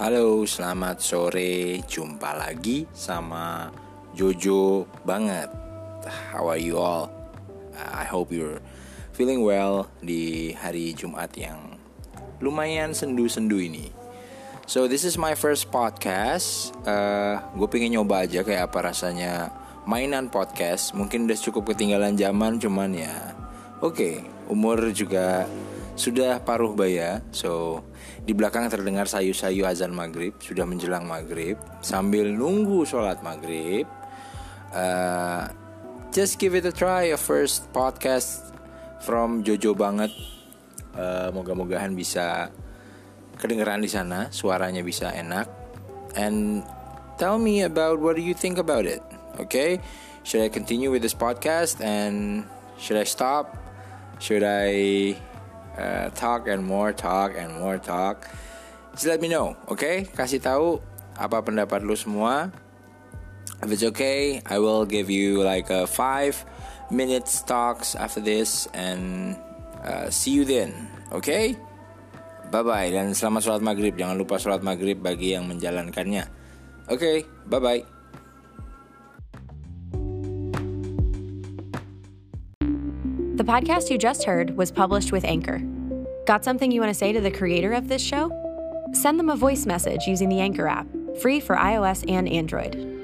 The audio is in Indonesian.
Halo, selamat sore. Jumpa lagi sama Jojo banget. How are you all? I hope you're feeling well di hari Jumat yang lumayan sendu-sendu ini. So this is my first podcast. Uh, gue pengen nyoba aja kayak apa rasanya mainan podcast. Mungkin udah cukup ketinggalan zaman, cuman ya, oke. Okay, umur juga sudah paruh baya. So di belakang terdengar sayu-sayu azan maghrib sudah menjelang maghrib sambil nunggu sholat maghrib. Uh, just give it a try a first podcast from Jojo banget. Uh, moga-mogahan bisa kedengeran di sana, suaranya bisa enak. And tell me about what do you think about it. Okay, should I continue with this podcast and should I stop? Should I uh, talk and more talk and more talk. Just let me know, oke? Okay? Kasih tahu apa pendapat lu semua. If it's okay, I will give you like a five minutes talks after this and uh, see you then, okay? Bye bye dan selamat sholat maghrib. Jangan lupa sholat maghrib bagi yang menjalankannya. Oke, okay, bye bye. The podcast you just heard was published with Anchor. Got something you want to say to the creator of this show? Send them a voice message using the Anchor app, free for iOS and Android.